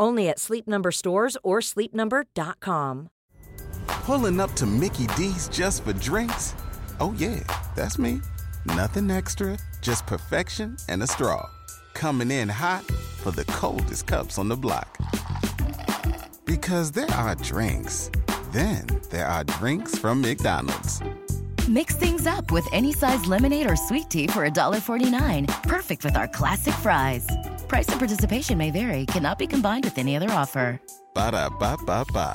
Only at Sleep Number stores or sleepnumber.com. Pulling up to Mickey D's just for drinks? Oh yeah, that's me. Nothing extra, just perfection and a straw. Coming in hot for the coldest cups on the block. Because there are drinks, then there are drinks from McDonald's. Mix things up with any size lemonade or sweet tea for $1.49. Perfect with our classic fries. Price and participation may vary, cannot be combined with any other offer. Ba da ba ba ba.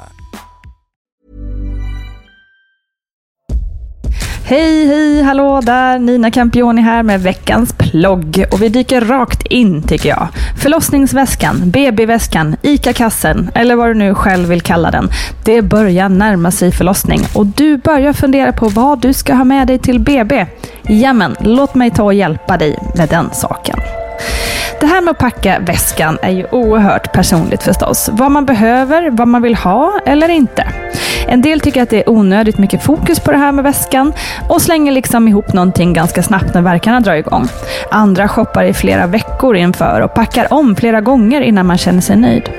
Hej, hej, hallå där! Nina Campioni här med veckans plogg. Och vi dyker rakt in tycker jag. Förlossningsväskan, BB-väskan, ICA-kassen eller vad du nu själv vill kalla den. Det börjar närma sig förlossning och du börjar fundera på vad du ska ha med dig till BB. Jamen, låt mig ta och hjälpa dig med den saken. Det här med att packa väskan är ju oerhört personligt förstås. Vad man behöver, vad man vill ha eller inte. En del tycker att det är onödigt mycket fokus på det här med väskan och slänger liksom ihop någonting ganska snabbt när verkarna drar igång. Andra shoppar i flera veckor inför och packar om flera gånger innan man känner sig nöjd.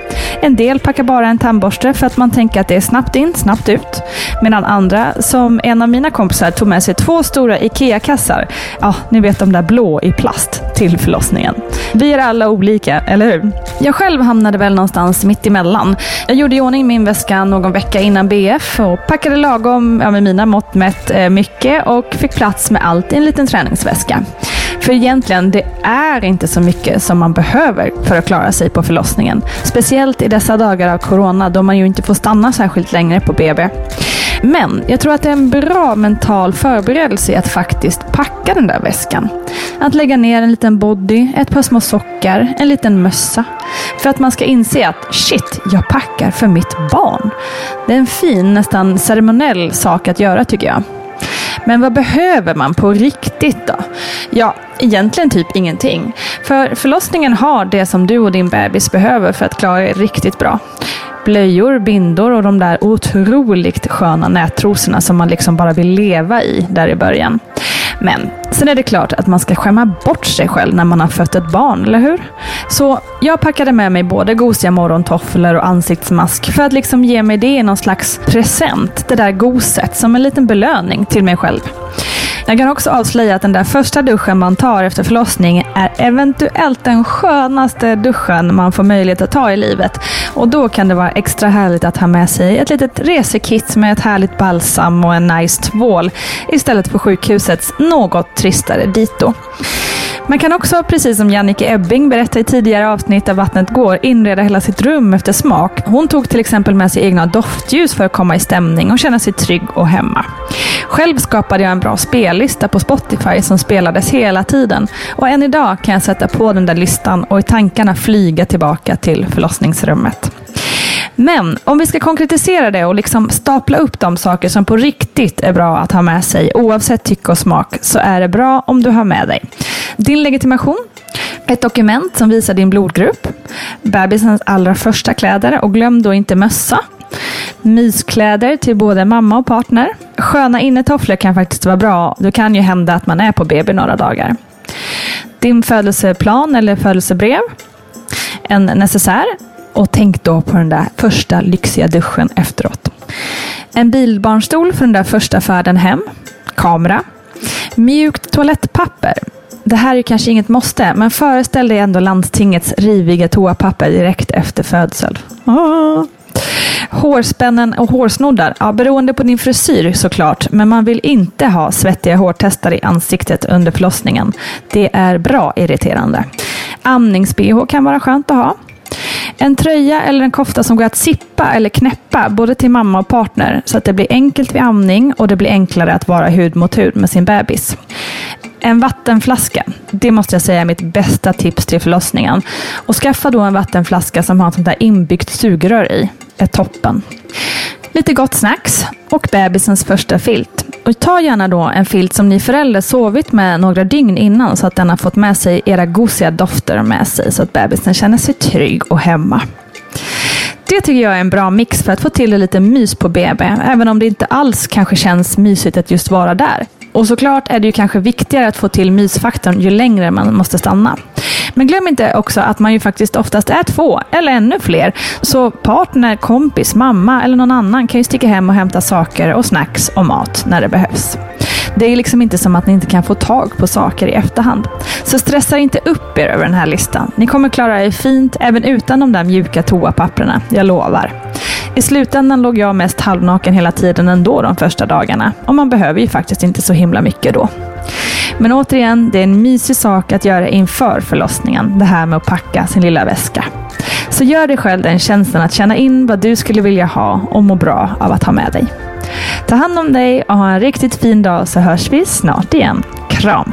En del packar bara en tandborste för att man tänker att det är snabbt in, snabbt ut. Medan andra, som en av mina kompisar, tog med sig två stora IKEA-kassar. Ja, ni vet de där blå i plast till förlossningen. Vi är alla olika, eller hur? Jag själv hamnade väl någonstans mitt emellan. Jag gjorde i ordning min väska någon vecka innan BF och packade lagom, ja, med mina mått mätt, eh, mycket och fick plats med allt i en liten träningsväska. För egentligen, det är inte så mycket som man behöver för att klara sig på förlossningen. Speciellt i dessa dagar av corona då man ju inte får stanna särskilt länge på BB. Men jag tror att det är en bra mental förberedelse i att faktiskt packa den där väskan. Att lägga ner en liten body, ett par små sockar, en liten mössa. För att man ska inse att shit, jag packar för mitt barn. Det är en fin, nästan ceremoniell sak att göra tycker jag. Men vad behöver man på riktigt då? Ja, egentligen typ ingenting. För förlossningen har det som du och din bebis behöver för att klara er riktigt bra. Blöjor, bindor och de där otroligt sköna nättrosorna som man liksom bara vill leva i där i början. Men Sen är det klart att man ska skämma bort sig själv när man har fött ett barn, eller hur? Så jag packade med mig både gosiga morgontofflor och ansiktsmask för att liksom ge mig det i någon slags present, det där goset, som en liten belöning till mig själv. Jag kan också avslöja att den där första duschen man tar efter förlossning är eventuellt den skönaste duschen man får möjlighet att ta i livet. Och då kan det vara extra härligt att ha med sig ett litet resekit med ett härligt balsam och en nice tvål istället för sjukhusets något tristare dito. Man kan också, precis som Jannike Ebbing berättade i tidigare avsnitt av Vattnet går, inreda hela sitt rum efter smak. Hon tog till exempel med sig egna doftljus för att komma i stämning och känna sig trygg och hemma. Själv skapade jag en bra spellista på Spotify som spelades hela tiden. Och än idag kan jag sätta på den där listan och i tankarna flyga tillbaka till förlossningsrummet. Men om vi ska konkretisera det och liksom stapla upp de saker som på riktigt är bra att ha med sig, oavsett tycke och smak, så är det bra om du har med dig din legitimation, ett dokument som visar din blodgrupp, bebisens allra första kläder och glöm då inte mössa, myskläder till både mamma och partner. Sköna innetofflor kan faktiskt vara bra. Det kan ju hända att man är på BB några dagar. Din födelseplan eller födelsebrev. En necessär och tänk då på den där första lyxiga duschen efteråt. En bilbarnstol för den där första färden hem. Kamera. Mjukt toalettpapper. Det här är kanske inget måste, men föreställ dig ändå landstingets riviga toapapper direkt efter födsel. Ah. Hårspännen och hårsnoddar, ja, beroende på din frisyr såklart, men man vill inte ha svettiga hårtestar i ansiktet under förlossningen. Det är bra irriterande. Amnings-bh kan vara skönt att ha. En tröja eller en kofta som går att sippa eller knäppa både till mamma och partner så att det blir enkelt vid amning och det blir enklare att vara hud mot hud med sin bebis. En vattenflaska, det måste jag säga är mitt bästa tips till förlossningen. Och skaffa då en vattenflaska som har ett sånt där inbyggt sugrör i. är toppen. Lite gott snacks och bebisens första filt. Och ta gärna då en filt som ni föräldrar sovit med några dygn innan så att den har fått med sig era gosiga dofter med sig så att bebisen känner sig trygg och hemma. Det tycker jag är en bra mix för att få till lite mys på BB, även om det inte alls kanske känns mysigt att just vara där. Och såklart är det ju kanske viktigare att få till mysfaktorn ju längre man måste stanna. Men glöm inte också att man ju faktiskt oftast är två, eller ännu fler. Så partner, kompis, mamma eller någon annan kan ju sticka hem och hämta saker och snacks och mat när det behövs. Det är liksom inte som att ni inte kan få tag på saker i efterhand. Så stressa inte upp er över den här listan. Ni kommer klara er fint även utan de där mjuka toapapperna, jag lovar. I slutändan låg jag mest halvnaken hela tiden ändå de första dagarna. Och man behöver ju faktiskt inte så himla mycket då. Men återigen, det är en mysig sak att göra inför förlossningen. Det här med att packa sin lilla väska. Så gör dig själv den tjänsten att känna in vad du skulle vilja ha och må bra av att ha med dig. Ta hand om dig och ha en riktigt fin dag så hörs vi snart igen. Kram!